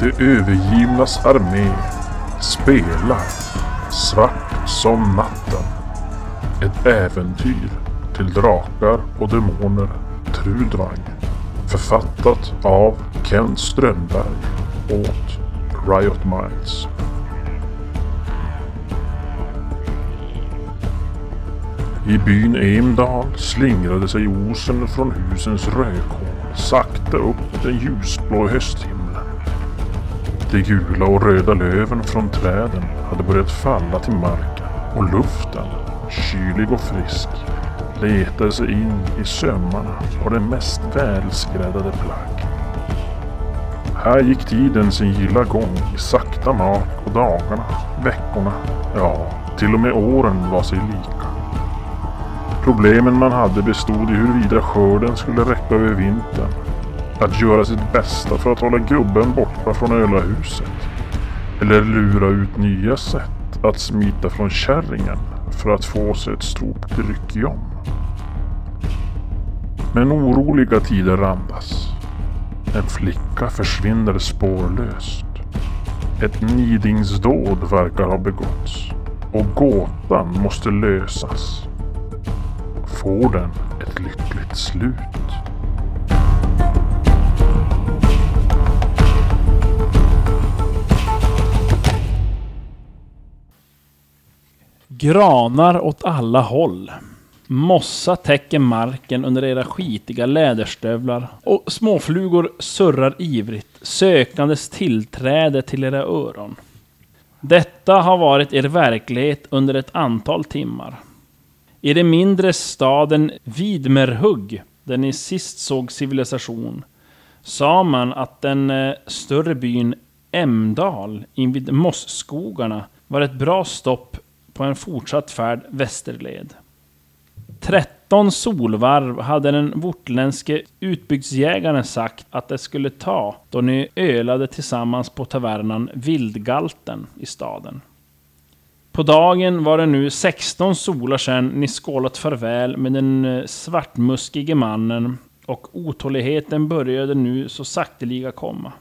De övergivnas armé spelar Svart som natten. Ett äventyr till drakar och demoner Trudvang. Författat av Kent Strömberg åt Riot Minds. I byn Emdal slingrade sig osen från husens rökhål sakta upp den ljusblå hösthimlen. De gula och röda löven från träden hade börjat falla till marken och luften, kylig och frisk, letade sig in i sömmarna av det mest välskräddade plagg. Här gick tiden sin gilla gång i sakta mak och dagarna, veckorna, ja, till och med åren var sig lika. Problemen man hade bestod i huruvida skörden skulle räcka över vintern. Att göra sitt bästa för att hålla gubben borta från ölahuset. Eller lura ut nya sätt att smita från kärringen för att få sig ett stort ryck om. Men oroliga tider randas. En flicka försvinner spårlöst. Ett nidingsdåd verkar ha begåtts. Och gåtan måste lösas. Får den ett lyckligt slut? Granar åt alla håll. Mossa täcker marken under era skitiga läderstövlar och småflugor surrar ivrigt, sökandes tillträde till era öron. Detta har varit er verklighet under ett antal timmar. I den mindre staden Vidmerhugg, där ni sist såg civilisation, sa man att den eh, större byn Emdal invid mossskogarna var ett bra stopp på en fortsatt färd västerled. 13 solvarv hade den vortländske utbygdsjägaren sagt att det skulle ta då ni ölade tillsammans på tavernan Vildgalten i staden. På dagen var det nu 16 solar sedan ni skålat farväl med den eh, svartmuskige mannen och otåligheten började nu så sakteliga komma.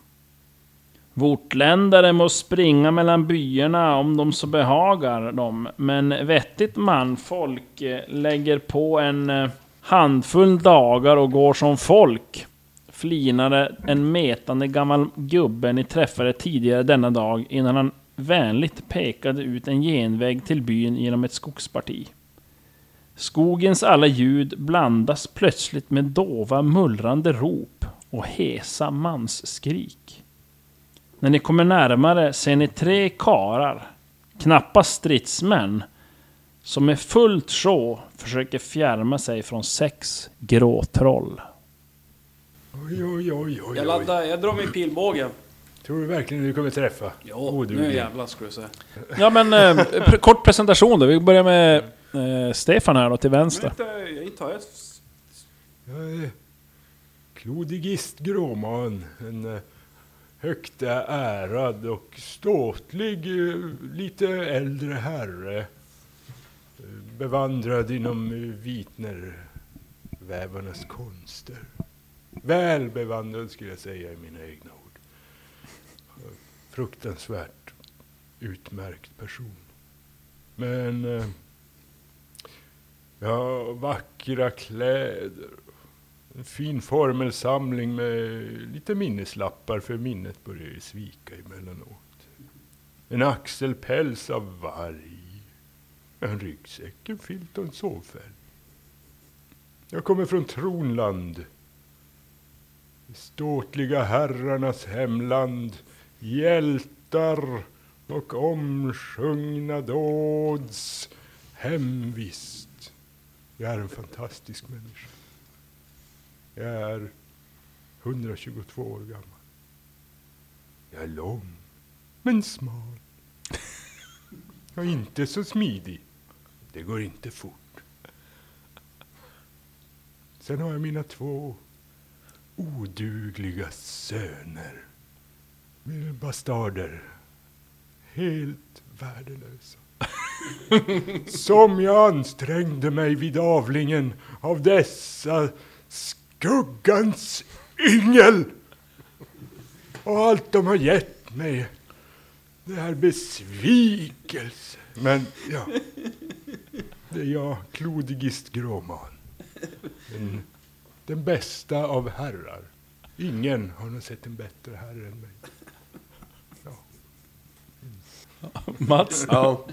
Vortländare må springa mellan byarna om de så behagar dem, men vettigt manfolk eh, lägger på en eh, handfull dagar och går som folk. Flinade en metande gammal gubbe ni träffade tidigare denna dag innan han vänligt pekade ut en genväg till byn genom ett skogsparti. Skogens alla ljud blandas plötsligt med dova mullrande rop och hesa mansskrik. När ni kommer närmare ser ni tre karar, knappast stridsmän, som med fullt sjå försöker fjärma sig från sex gråtroll. Oj, oj, oj, oj. Jag laddar, jag drar min pilbåge. Tror du verkligen du kommer träffa? Ja, Oduglig. nu jävlar ska du se. Ja men, eh, pr- kort presentation då. Vi börjar med eh, Stefan här då, till vänster. Vänta, jag intar ett... Jag är klodigist gråman. En eh, högt ärad och ståtlig, eh, lite äldre herre. Eh, bevandrad inom eh, vitnervävarnas konster. Väl bevandrad skulle jag säga i mina egna ord. Fruktansvärt utmärkt person. Men Ja, vackra kläder. En fin formelsamling med lite minneslappar för minnet börjar ju svika emellanåt. En axelpäls av varg. En ryggsäck, en filt och en sovfäll. Jag kommer från Tronland. De ståtliga herrarnas hemland. Hjältar och omsjungna dåds hemvist. Jag är en fantastisk människa. Jag är 122 år gammal. Jag är lång, men smal. Och inte så smidig. Det går inte fort. Sen har jag mina två odugliga söner. Mina bastarder. Helt värdelösa. Som jag ansträngde mig vid avlingen av dessa skuggans yngel. Och allt de har gett mig, det är besvikelse. Men ja, det är jag, Klodigist Gråman. Den, den bästa av herrar. Ingen har nog sett en bättre herre än mig. Mats? Ja,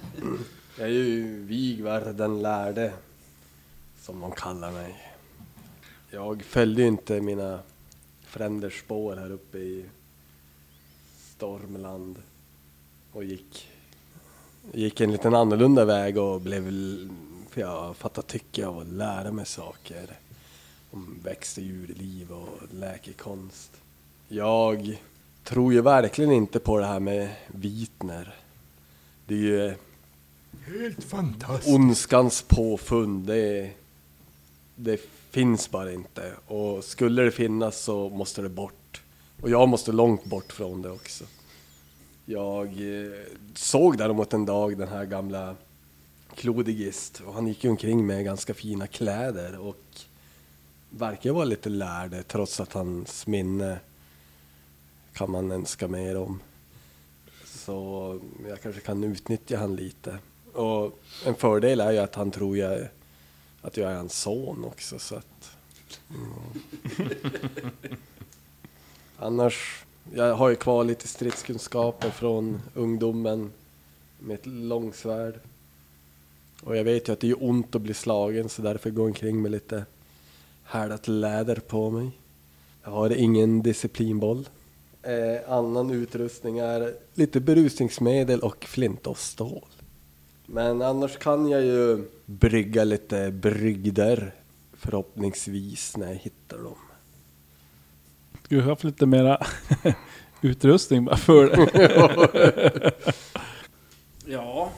jag är ju Vigvar den lärde, som de kallar mig. Jag följde ju inte mina fränders spår här uppe i Stormland och gick, gick en liten annorlunda väg och blev, för jag fattar tycke av att lära mig saker om växt och djurliv och läkekonst. Jag tror ju verkligen inte på det här med vitner. Det är ju Helt fantastiskt. ondskans påfund. Det, det finns bara inte. Och skulle det finnas så måste det bort. Och jag måste långt bort från det också. Jag eh, såg däremot en dag den här gamla Klodigist och han gick ju omkring med ganska fina kläder och verkar vara lite lärd trots att hans minne kan man önska mer om. Så jag kanske kan utnyttja han lite. Och en fördel är ju att han tror jag, att jag är hans son också så att... Mm. Annars, jag har ju kvar lite stridskunskaper från ungdomen med ett långsvärd. Och jag vet ju att det är ont att bli slagen så därför går jag omkring med lite härdat läder på mig. Jag har ingen disciplinboll. Eh, annan utrustning är lite berusningsmedel och flint och stål. Men annars kan jag ju brygga lite brygder förhoppningsvis när jag hittar dem. Skulle du haft lite mera utrustning bara för det? Ja.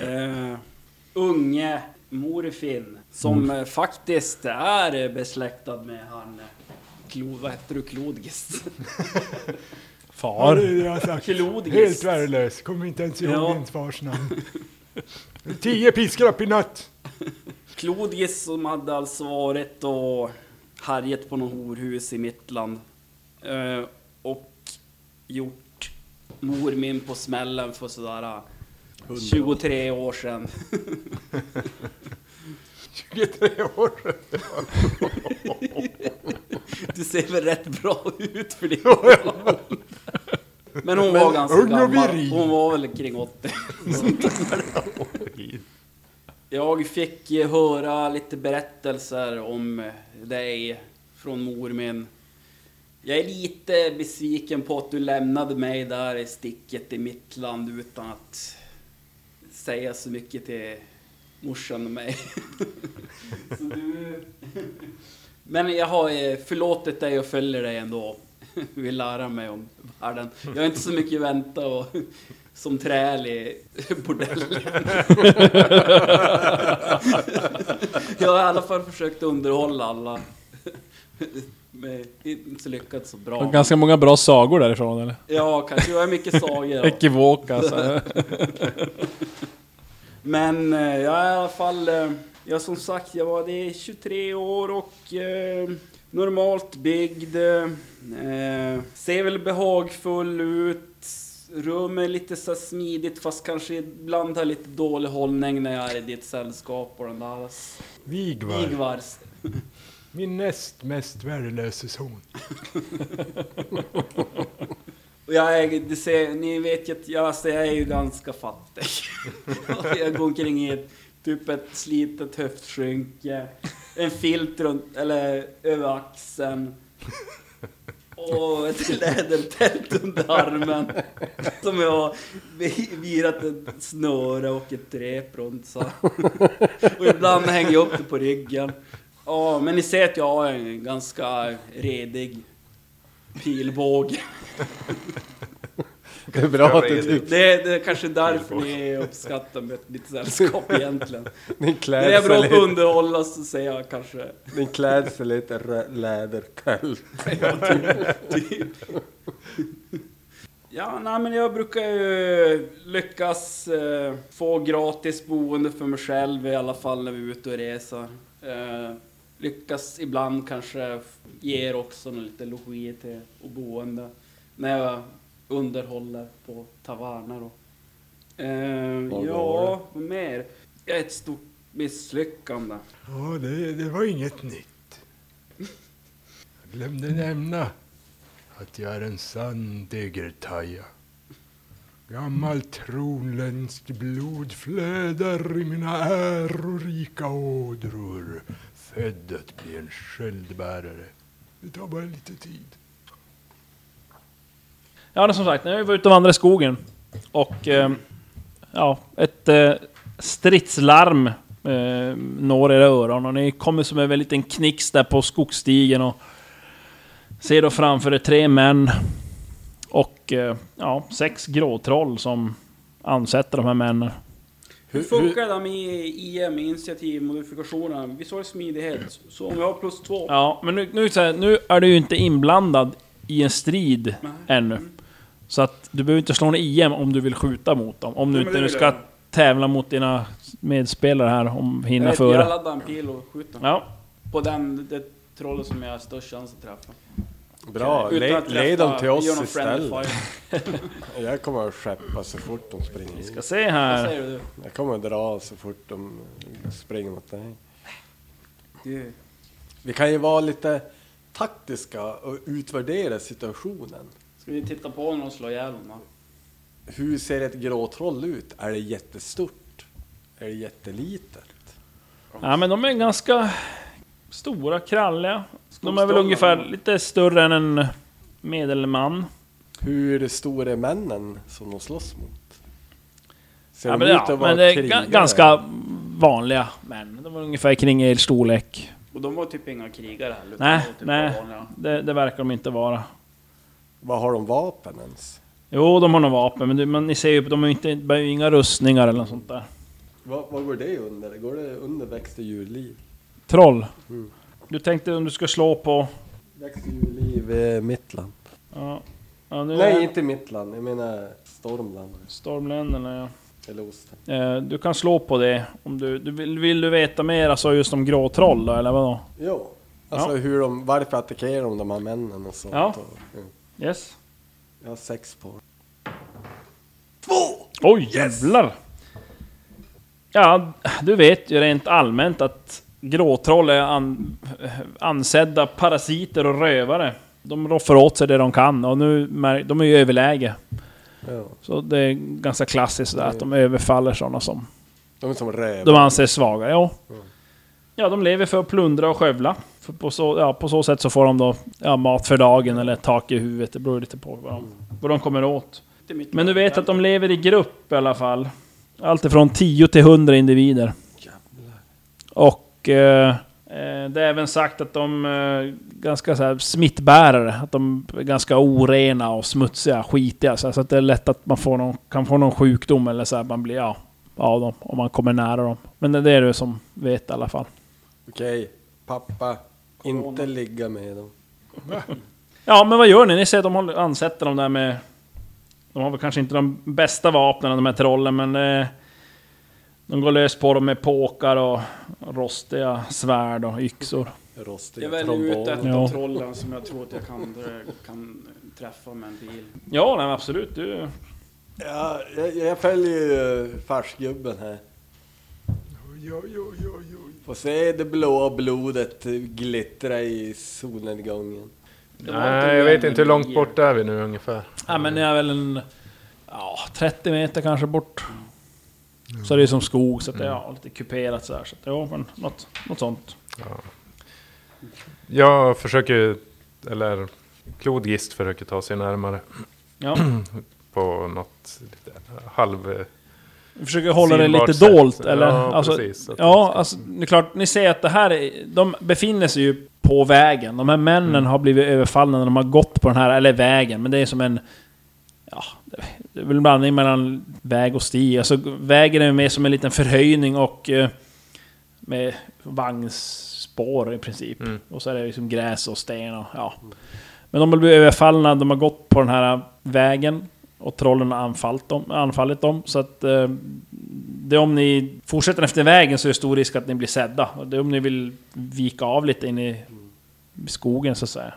Eh, unge Morfin. Som eh, faktiskt är besläktad med han... eh, Klo, vad heter du? Klodgist? Ja, Far? det är det jag har sagt. Klodgist. Helt värdelös. Kommer inte ens ihåg Ja. min fars namn. Tio piskor upp i natt. Klodgist som hade alltså varit och härjat på något horhus i Mittland. Eh, och gjort mor min på smällen för sådär eh, 23 år sedan. 23 år. Du ser väl rätt bra ut för det. Men hon var ganska ung och gammal. Hon var väl kring 80. Jag fick höra lite berättelser om dig från mor min. Jag är lite besviken på att du lämnade mig där i sticket i mitt land utan att säga så mycket till morsan och mig. så du... Men jag har eh, förlåtit dig och följer dig ändå. Vill lära mig om världen. Jag har inte så mycket vänta och som träl i bordellen. jag har i alla fall försökt underhålla alla. Men inte lyckats så bra. Ganska många bra sagor därifrån eller? Ja, kanske. Jag har mycket sagor. Ekivoka alltså. Men eh, jag är i alla fall, eh, jag som sagt, jag var det är 23 år och eh, normalt byggd. Eh, ser väl behagfull ut. Rör mig lite så smidigt fast kanske ibland har lite dålig hållning när jag är i ditt sällskap och den där Vigvar. Igvars. Min näst mest värdelöse son. Och jag är, det ser, ni vet ju att jag, alltså, jag är ju ganska fattig. jag går omkring i ett, typ ett slitet höftskynke, en filt runt, eller över axeln. Och ett lädertält under armen. Som jag har virat ett snöre och ett rep runt så. Och ibland hänger jag upp det på ryggen. Ja, men ni ser att jag har en ganska redig pilbåge. Det är bra att du typ, Det är, det är kanske därför ni uppskattar mitt, mitt sällskap egentligen. din När jag är bra klädsel, att underhålla så säger jag kanske... din klädsel är lite lädertält. Typ. Ja, nej men jag brukar ju lyckas eh, få gratis boende för mig själv i alla fall när vi är ute och reser. Eh, lyckas ibland kanske ge er också lite logi till och boende. När jag underhåller på taverner och... Eh, ja, vad mer? Jag är ett stort misslyckande. Ja, det, det var inget nytt. Jag glömde nämna att jag är en sann degertaja. Gammalt tronländskt blod flödar i mina ärorika ådror. Född att bli en sköldbärare. Det tar bara lite tid. Ja, som sagt, nu är vi ute och vandrar i skogen. Och... Eh, ja, ett eh, stridslarm eh, når era öron och ni kommer som en liten knix där på skogsstigen och ser då framför er tre män och eh, ja, sex gråtroll som ansätter de här männen. Hur funkar det med IM, initiativmodifikationerna? Vi sa ju smidighet, så om vi har plus två... Ja, men nu, nu, så här, nu är du ju inte inblandad i en strid Nej. ännu. Så att du behöver inte slå en IM om du vill skjuta mot dem. Om du inte nu ska jag. tävla mot dina medspelare här om hinna Jag, jag före. laddar en pil och skjuter. Ja, På den, det trollet som jag har störst chans att träffa. Bra, Utan Le, att led dem till oss istället. Jag kommer att skeppa så fort de springer ska in. se här. du? Jag kommer att dra så fort de springer mot dig. du? Vi kan ju vara lite taktiska och utvärdera situationen. Vi titta på honom och slå ihjäl honom? Hur ser ett gråtroll ut? Är det jättestort? Är det jättelitet? Ja, men de är ganska stora, kralliga. De är väl ungefär lite större än en medelman. Hur stora är männen som de slåss mot? Ser Ja, de men, ut ja, att vara men det är krigare? ga- ganska vanliga män. De var ungefär kring er storlek. Och de var typ inga krigare heller. Nej, typ nej. Det, det verkar de inte vara. Vad har de vapen ens? Jo, de har nog vapen, men, det, men ni ser ju, de har ju inte, har ju inga rustningar eller något sånt där. Vad, vad går det under? Går det under växt och djurliv? Troll. Mm. Du tänkte om du ska slå på... Växt och djurliv är Mittland. Ja, ja nu Nej, är inte Mittland. Jag menar Stormland. Stormländerna, ja. Eller Osten. Eh, Du kan slå på det om du, du vill, vill du veta mer alltså just om gråtroll då, eller vadå? Jo. Alltså Ja. hur de, varför attackerar de de här männen och sånt. Ja. Och, ja. Yes. Jag har sex på. Oj jävlar! Ja, du vet ju rent allmänt att gråtroll är an, ansedda parasiter och rövare. De roffar åt sig det de kan och nu de är ju överläge. Ja. Så det är ganska klassiskt där, att de överfaller sådana som De är som rävar. de anses svaga. Ja. Ja, de lever för att plundra och skövla. För på, så, ja, på så sätt så får de då ja, mat för dagen eller tak i huvudet. Det beror lite på vad de, vad de kommer åt. Men du vet att de lever i grupp i alla fall. Allt ifrån 10 till 100 individer. Och eh, eh, det är även sagt att de är ganska så här smittbärare. Att de är ganska orena och smutsiga, skitiga. Så så att det är lätt att man får någon, kan få någon sjukdom eller så här, man blir ja, av dem om man kommer nära dem. Men det är det som vet i alla fall. Okej, pappa. Inte ligga med dem. Ja, men vad gör ni? Ni ser att de håller, ansätter dem där med... De har väl kanske inte de bästa vapnen, de här trollen, men... Eh, de går lös på dem med påkar och rostiga svärd och yxor. Rostiga Jag väljer ut ett tromboner. Ja. av trollen som jag tror att jag kan, kan träffa med en bil. Ja, nej, men absolut. Du, Ja, jag, jag följer ju färsgubben här. Oj, oj, oj, oj, Får se det blåa blodet glittra i solnedgången. Det Nej, jag vet inte hur långt bort är vi nu ungefär. ja, men ni är väl en... Ja, 30 meter kanske bort. Så det är som skog, så att det är ja, lite kuperat så här. Så att, ja, men något, något sånt. Jag försöker, eller Klodgist försöker ta sig närmare Ja. på något lite halv... Vi försöker hålla det lite sätt. dolt, eller? Ja, alltså, precis. Ja, alltså, det är klart, ni ser att det här är, De befinner sig ju på vägen. De här männen Mm. har blivit överfallna när de har gått på den här, eller vägen, men det är som en... Ja, det är väl en blandning mellan väg och stig. Alltså, vägen är mer som en liten förhöjning och... eh, Med vagnspår i princip. Mm. Och så är det liksom gräs och sten och ja. Men de har blivit överfallna, de har gått på den här vägen. Och trollen har anfallit dem. Anfallit dem så att... Eh, det är om ni fortsätter efter vägen så är det stor risk att ni blir sedda. Och det är om ni vill vika av lite in i skogen så att säga.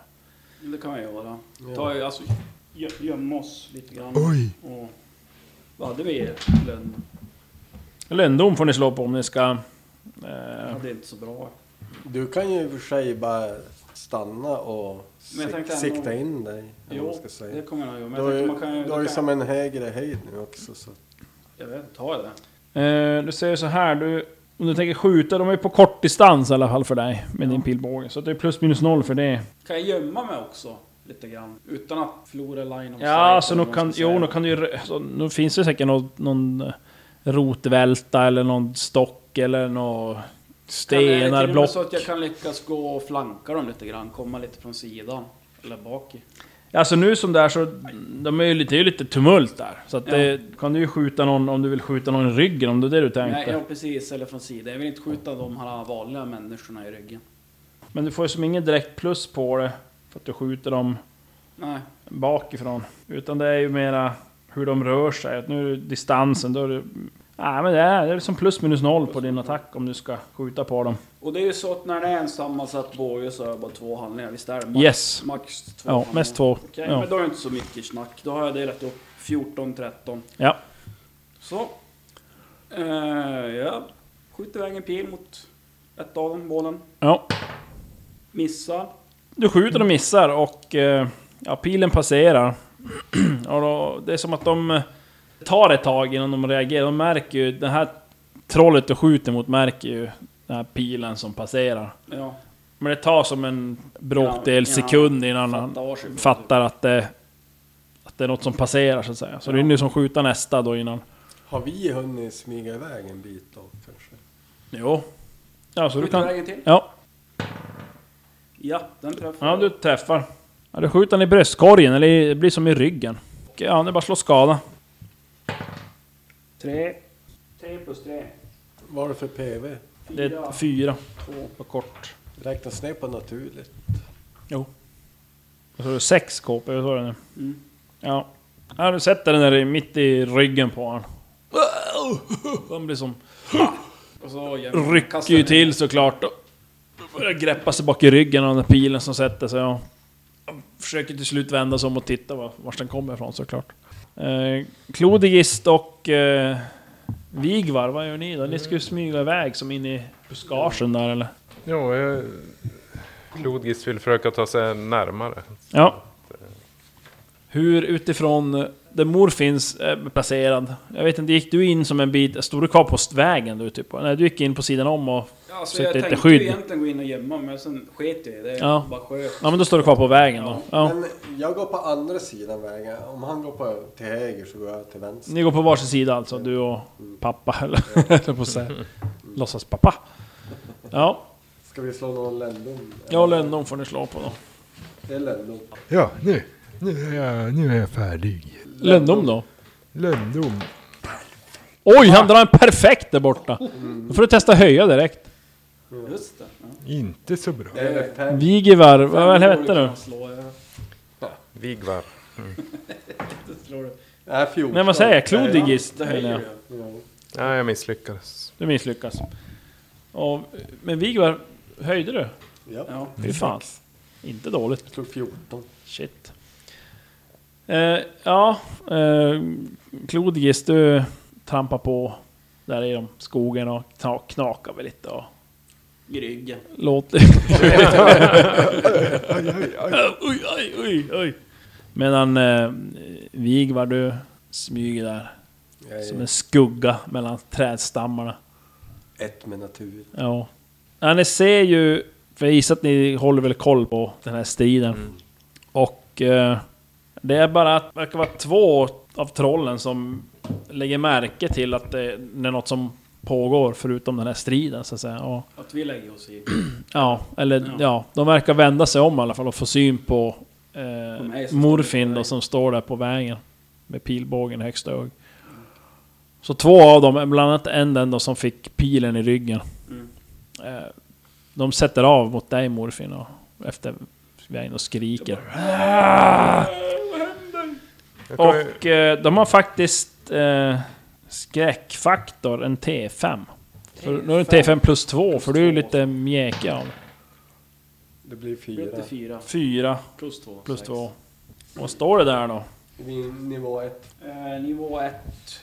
Det kan jag göra. Ta, alltså, gö- gömma oss lite grann. Oj! Och vad hade vi? Lönn? Lönndom får ni slå på om ni ska... Eh, Ja, det är inte så bra. Du kan ju i och för sig bara stanna och Men tänkte ändå- sikta in dig. Jo, man ska säga. det kommer jag nog göra. Men Du har jag man kan ju... du har ju kan- som en högre höjd nu också. Så. Jag vet inte, har jag det? eh, du säger så här, du... Om du tänker skjuta, de är på kort distans i alla fall för dig med din pilbåge. Så det är plus minus noll för det. Kan jag gömma mig också? Lite grann. Utan att förlora line of Ja, så eller nu kan, jo, nu kan du ju... så Nu finns det säkert någon, någon eh, rotvälta eller någon stock eller någon Kan stenar, block. Så att jag kan lyckas gå och flanka dem lite grann, komma lite från sidan. Eller bak i. Alltså nu som det är så, de är ju lite, det är ju lite tumult där. Så att Ja. det, kan du ju skjuta någon, om du vill skjuta någon i ryggen, om det är det du tänkte. Nej, ja precis, eller från sidan. Jag vill inte skjuta de här vanliga människorna i ryggen. Men du får ju som ingen direkt plus på det, för att du skjuter dem Nej. bakifrån. Utan det är ju mera hur de rör sig. Att nu är det distansen, då är det... Nej men det är, det är som plus minus noll på din attack om du ska skjuta på dem. Och det är ju så att när det är en sammansatt båge så är det bara två handlingar. Visst är det? Max, Yes. Max två Ja, handlingar. mest två. Okej, Ja. men då är det inte så mycket snack. Då har jag delat upp 14, 13. Ja. Så. Eh, jag skjuter iväg en pil mot ett av dem, bålen. Ja. Missar. Du skjuter och missar och eh, ja, pilen passerar. och då, det är som att de eh, tar ett tag innan de reagerar. De märker ju, det här trollet du skjuter mot märker ju den här pilen som passerar. Ja. Men det tar som en bråkdel Ja, ja. sekund innan han Fattar att det, att det är något som passerar så att säga. Så det är nu som skjuta nästa då innan. Har vi hunnit smyga iväg en bit då kanske? Jo. Ja, så du kan... till. Ja, Ja, den träffar. ja du träffar. Ja, du skjuter den i bröstkorgen, eller det blir som i ryggen. Och, Ja, det är bara att slå skada. Tre. Tre plus tre. Vad är det för PV? Det är Fyra. Två på kort. Räknas ner på naturligt? Och så är det sex KP, så är det nu. Mm. Ja. ja. Du sätter den där mitt i ryggen på honom. Han blir som... Och så Rycker ju till såklart. Och börjar greppa sig bak i ryggen av den där pilen som sätter sig. Och försöker till slut vända sig om och titta var, vart den kommer ifrån såklart. Eh, Klodigist och eh, Vigvar, vad gör ni då? Ni ska ju smyga iväg som in i buskagen där eller? Jo, jag... Klodgist vill försöka ta sig närmare. Ja. Hur utifrån eh, där mor finns eh, placerad? Jag vet inte, gick du in som en bit... Stod du kvar på vägen du typ? Nej, du gick in på sidan om och... Ja, alltså jag lite tänkte skydd. ju egentligen gå in och gömma mig, men sen sket jag i det. Ja. Bara sköt. Ja men då står du kvar på vägen då. Ja. Men jag går på andra sidan vägen. Om han går på, till höger så går jag till vänster. Ni går på varsin sida alltså, du och pappa eller eller på säga. Låtsas pappa. Ja, Ska vi slå någon ländom? ja Lönndom får ni slå på då. Det är ländom. Ja, nu, nu, är jag, nu är jag färdig. Lönndom då? Lönndom. Oj, han drar en perfekt där borta! Då får du testa höja direkt. Just det. Ja. Inte så bra. Vigivar, vad hette jag. Vigvar. Nej, 14. Nej vad säger jag? Klodigist Det menar jag. Ja. Ja, jag misslyckades. Du misslyckas. Och, men Vigvar, höjde du? Ja. Ja. Fy fan. Inte dåligt. Jag slog 14. Shit. Eh, ja, eh, Klodigis, du trampar på där i de skogen och kna- knakar väl lite och I ryggen. låter... oj, oj, oj, oj. Medan eh, Vigvar, du smyger där Jag som en skugga mellan trädstammarna. ett med natur. Ja. ja. Ni ser ju, för jag gissar att ni håller väl koll på den här striden. Och eh, det är bara att det verkar vara två av trollen som lägger märke till att det, är något som pågår förutom den här striden så att säga. Och, Att vi lägger oss i. ja, eller ja. Ja. de verkar vända sig om i alla fall och få syn på eh, Morfin då som står där på vägen. Med pilbågen i högsta ög. Så två av dem, bland annat en den då som fick pilen i ryggen. Mm. Eh, de sätter av mot dig Morfin och efter vägen och skriker. Och eh, de har faktiskt eh, skräckfaktor, en T5. För, nu är det T5 plus 2, för du är ju lite mjäkig av. Det blir fyra. fyra. 4 Plus två. plus sex. 2. Vad står det där då? Nivå 1. Eh, nivå 1,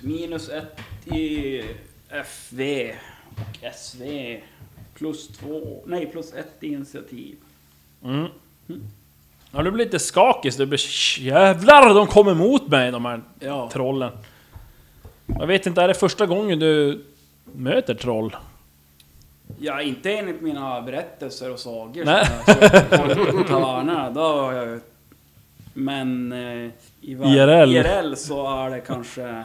minus 1 i FV och SV. Plus 2, nej plus 1 i initiativ. Mm. Ja, du blir lite skakig, så du blir jävlar, de kommer mot mig de här Ja. trollen. Jag vet inte, är det första gången du möter troll? Ja, inte enligt mina berättelser och sagor Nej. som jag tavernerna. Då har jag Men eh, i IRL. IRL så är det kanske...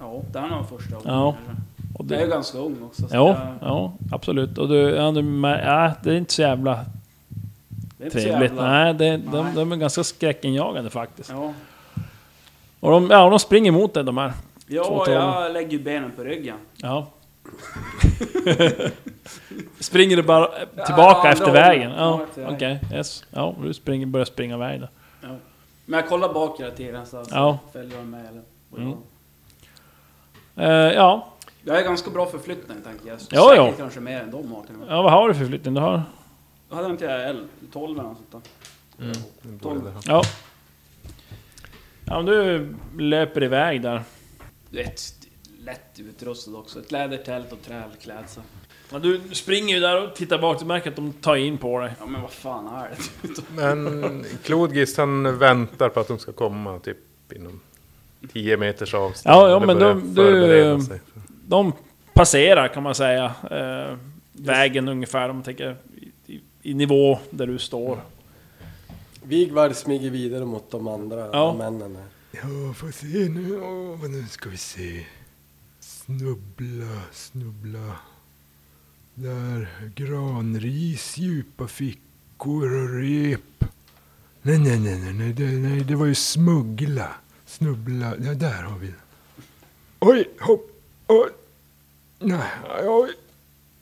Ja, det är nog första gången. Ja. kanske. Och Jag är ganska ung också. Så Ja, jag, ja, absolut. Och du, ja, du, ja, det är inte så jävla det är inte så trevligt. Nej, det, de, Nej. de är ganska skräckinjagande faktiskt. Ja, Och de, ja, de springer mot dig de här. Ja jag lägger ju benen på ryggen. Ja. springer du bara tillbaka Ja, efter vägen? ja, okej. vägen. Yes. Ja, du springer, börjar springa iväg då. Ja. Men jag kollar bak hela tiden så att Ja. följer de med eller... Mm. Eh, ja. Jag är ganska bra förflyttning tänker jag. Ja, Säkert ja. kanske mer än de har ja, vad har du för flyttning? Du har... Då hade inte jag L, 12 eller något sånt där. Mm. det borde 12. det ha. Ja. Ja, men du löper iväg där. Du vet, lätt utrustad också. Ett lädertält och trälklädsel. Ja, du springer ju där och tittar bak, du märker att de tar in på dig. Ja men vad fan är det? Men Klodgist han väntar på att de ska komma typ inom 10 meters avstånd. Ja, ja, men de- du-. De passerar kan man säga eh, vägen ungefär, om man tänker i, nivå där du står. Vigvard smyger vidare mot de andra Ja. männen här. Ja, får se nu. Åh, vad nu ska vi se. Snubbla, snubbla. Där, granris, djupa fickor och rep. Nej, nej, nej, nej, nej, det, nej, det var ju smuggla. Snubbla, ja där har vi det. Oj, hopp, oj. Nej, oj.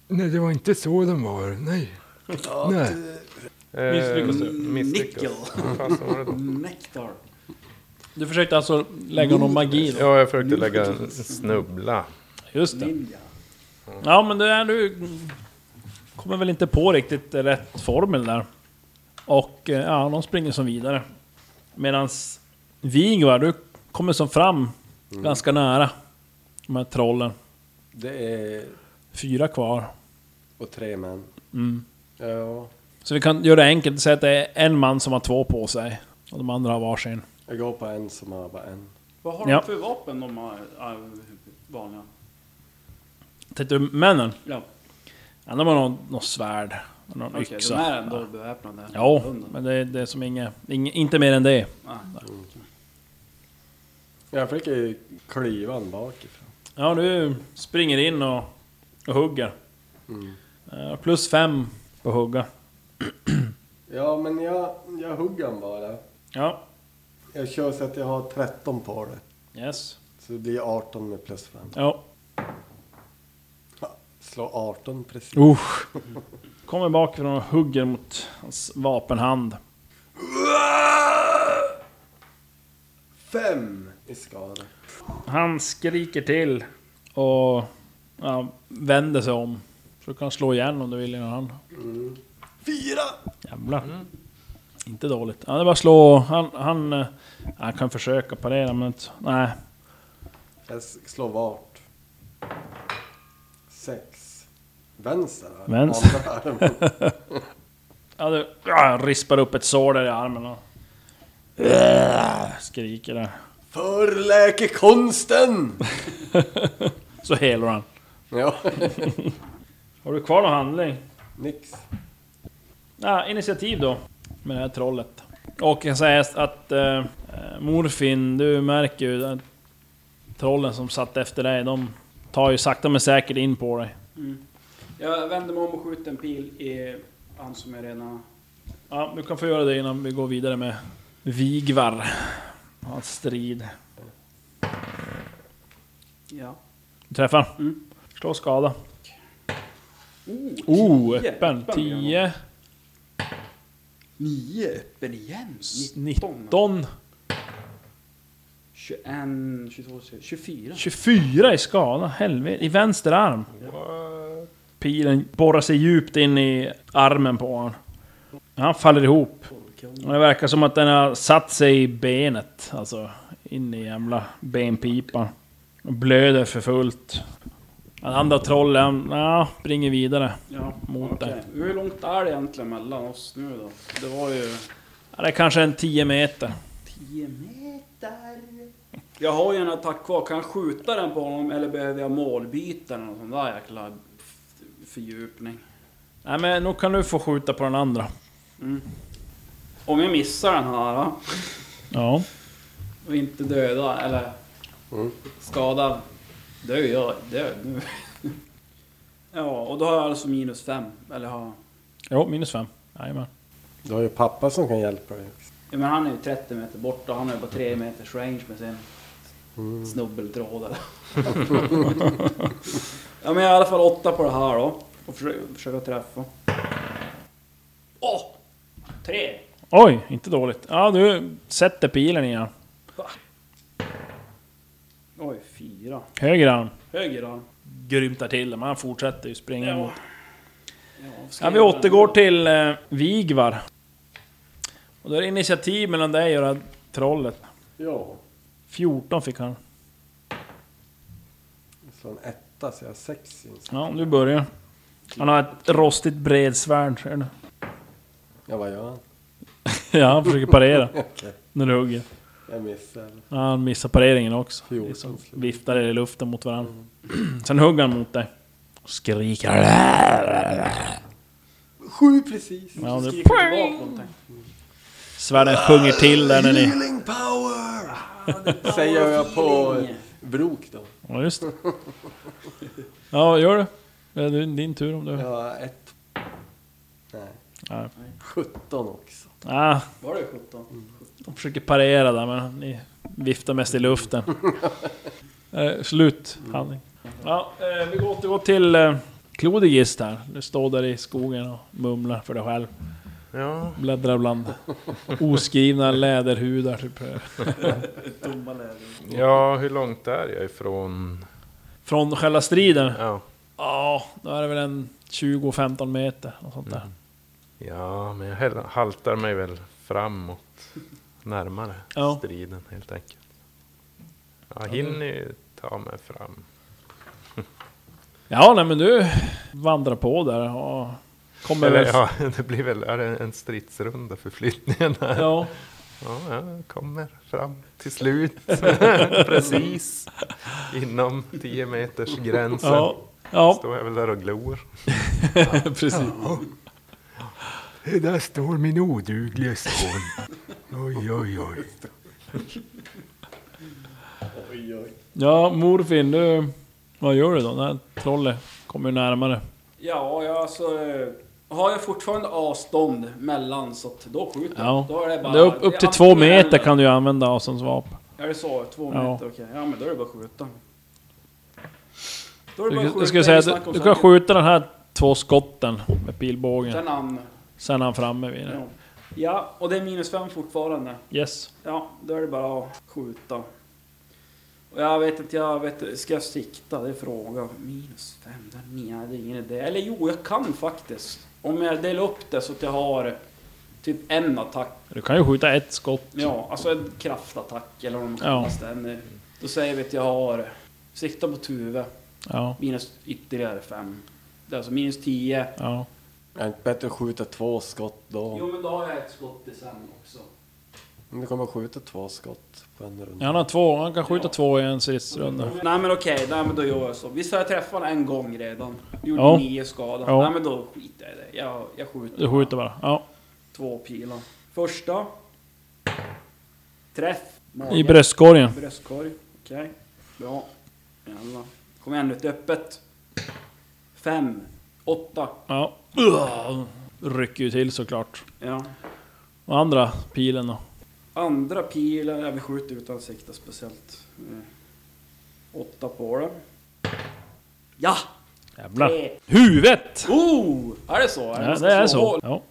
Nej, det var inte så de var. Nej. Nej. Eh, Misslyckas du? Misslyckas. Nickel. Vad fasen var det då? Nektar. Du försökte alltså lägga någon magi då? Ja, jag försökte lägga en snubbla. Just det. Ninja. Ja, men det är du kommer väl inte på riktigt rätt formel där. Och eh, ja, de springer som vidare. Medans Vigvar, du kommer som fram ganska nära de här trollen. Det är... Fyra kvar. Och tre män. Mm. Ja. Så vi kan göra det enkelt, säga att det är en man som har två på sig. Och de andra har varsin. Jag går på en som har bara en. Vad har Ja. de för vapen de har, är vanliga? Tänkte du männen? Ja, Ja, de har någon, någon svärd. och Någon okej, yxa. de är ändå beväpnade. Ja, Hunden. men det, det är som inget, inget, inte mer än det. Ah, Jag fick ju klyva en bakifrån. Ja, du springer in och, och hugger. Mm. Eh, plus fem på hugga. Ja, men jag, jag hugger den bara. Ja, Jag kör så att jag har 13 på det. yes. Så det blir 18 med plus 5. Ja. Slå 18 precis. Usch. Kommer bakifrån och hugger mot hans vapenhand. Fem i skada. Han skriker till och ja, vänder sig om. Så du kan slå igen om du vill innan han... Mm. Fyra! Jävlar. Inte dåligt. Det är bara slå. Han, han, eh, han kan försöka parera men inte- nej. Jag slår vart. Sex. Vänster. Vänster. Ja, du ja, rispar upp ett sår där i armen och... Skriker där. För läkekonsten! Så helar han. Ja. Har du kvar någon handling? Nix. Ja, initiativ då. Med det här trollet. Och jag säger att eh, Morfin, du märker ju att trollen som satt efter dig, de tar ju sakta men säkert in på dig. Mm. Jag vänder mig om och skjuter en pil i han som är redan... Ja, du kan få göra det innan vi går vidare med Vigvar. Hans strid. Ja. Du träffar? Mm. Slå skada. Oh, öppen. 10, Nio öppen igen. 19, 21, 22, 24. 24 i skada. Helvete. I vänster arm. Pilen borrar sig djupt in i armen på honom. Han faller ihop. Och det verkar som att den har satt sig i benet. Alltså in i jävla benpipan. Blöder för fullt. Den andra trollen, ja, springer vidare. Ja, Mot okej. dig. Hur långt är det egentligen mellan oss nu då? Det var ju... Ja, det är kanske en 10 meter. 10 meter. Jag har ju en attack kvar. Kan jag skjuta den på honom eller behöver jag målbyte eller någon sån där jäkla fördjupning? Nej men nog kan du få skjuta på den andra. Om jag missar den här då, Ja. och inte döda eller Mm. skada, då är jag död nu. ja, och då har jag alltså minus fem. Eller har... Jo, minus 5. Jajamän. Du har ju pappa som kan hjälpa dig. Ja, men han är ju 30 meter bort och han har ju bara 3 meters range med sin snubbeltråd eller. ja men jag har i alla fall åtta på det här då. Och försöka, försöka träffa. Åh! Tre! Oj, inte dåligt. Ja, du sätter pilen igen. Oj, fyra. Höger arm. Höger arm. Grymtar till det, men han fortsätter ju springa Ja. mot. Ja, Ja, vi återgår till eh, Vigvar. Och då är det initiativ mellan dig och det här trollet. Ja. 14 fick han. Så en etta, så jag har sex i en sån. Ja, du börjar. Han har ett rostigt bredsvärd, ser du. Ja, vad gör han? Ja, han försöker parera Okej, när du hugger. Jag missar. Ja, han missar pareringen också. 14 Liksom viftar i luften mot varandra. Sen hugger han mot dig. Och skriker. Sju precis! Ja, det, Skriker svärden sjunger till där när ni... Healing power! Säger jag på brok då. Ja, just det. Ja, gör det. Det är din tur om du... Ja, ett. Nej. Ja. 17 också. Ah, Var det 17? De försöker parera där men ni viftar mest i luften. eh, slut handling. Ja, eh, vi går återgår till eh, Klodigist här. Du står där i skogen och mumlar för dig själv. Ja, Bläddrar bland oskrivna läderhudar typ. Tomma läder. ja, hur långt är jag ifrån... Från själva striden? Ja, Ja, då är det väl en 20-15 meter och sånt där. ja men jag haltar mig väl framåt. Närmare Ja. striden helt enkelt. Jag hinner ju ta mig fram. Ja, nej men du vandrar på där och kommer Eller väl... ja, det blir väl är det en stridsrunda för flyttningen här. Ja, Ja, jag kommer fram till slut. Precis inom 10 meters gränsen. ja, ja Står jag väl där och glor. precis. Där står min odugliga son. Oj, oj, oj. Ja, morfin, du... Vad gör du då? När trollet kommer närmare. Ja, jag alltså... Har jag fortfarande avstånd mellan så att då skjuter jag. Ja. Då är det bara... Det är upp, upp till två meter kan du ju använda Asens vapen. Är det så? Två Ja. meter? Okej. Ja, men då är det bara att skjuta. Då är det bara Du, att du skjuta. ska säga inget att snack du, du kan skjuta den här två skotten med pilbågen. Sen han... Sen är han framme vid Ja. det. ja, och det är minus fem fortfarande. Yes. Ja, då är det bara att skjuta. Och jag vet inte, jag vet Ska jag sikta? Det är frågan. Minus fem? där nere, det är ingen idé. Eller jo, jag kan faktiskt. Om jag delar upp det så att jag har typ en attack. Du kan ju skjuta ett skott. Ja, alltså en kraftattack eller vad man Ja. kallas det. En, Då säger vi att jag har sikta på Tuve. Ja, Minus ytterligare fem. Det är alltså minus tio. ja. Är det inte bättre att skjuta två skott då? Jo, men då har jag ett skott till sen också. Men du kommer att skjuta två skott på en runda. Ja, Han har två, han kan skjuta två i en stridsrunda. Nej men okej, nej men då gör jag så. Visst har jag träffat honom en gång redan? Gjorde Ja. nio skada. Ja. Nej men då skiter jag i det. Jag, jag skjuter. Du skjuter bara. Ja. Två pilar. Första. Träff. Mage. I bröstkorgen. Bröstkorg. Okej. Bra. Jävlar. Kom igen nu, ett öppet. Fem. Åtta. Ja. Rycker ju till såklart. Ja. Och andra pilen då? Andra pilen, ja vi skjuter utan att sikta speciellt. Eh, Åtta på det. Ja! Jävlar. Tre. Huvudet! Oh! Är det så? Ja, det är så. Ja.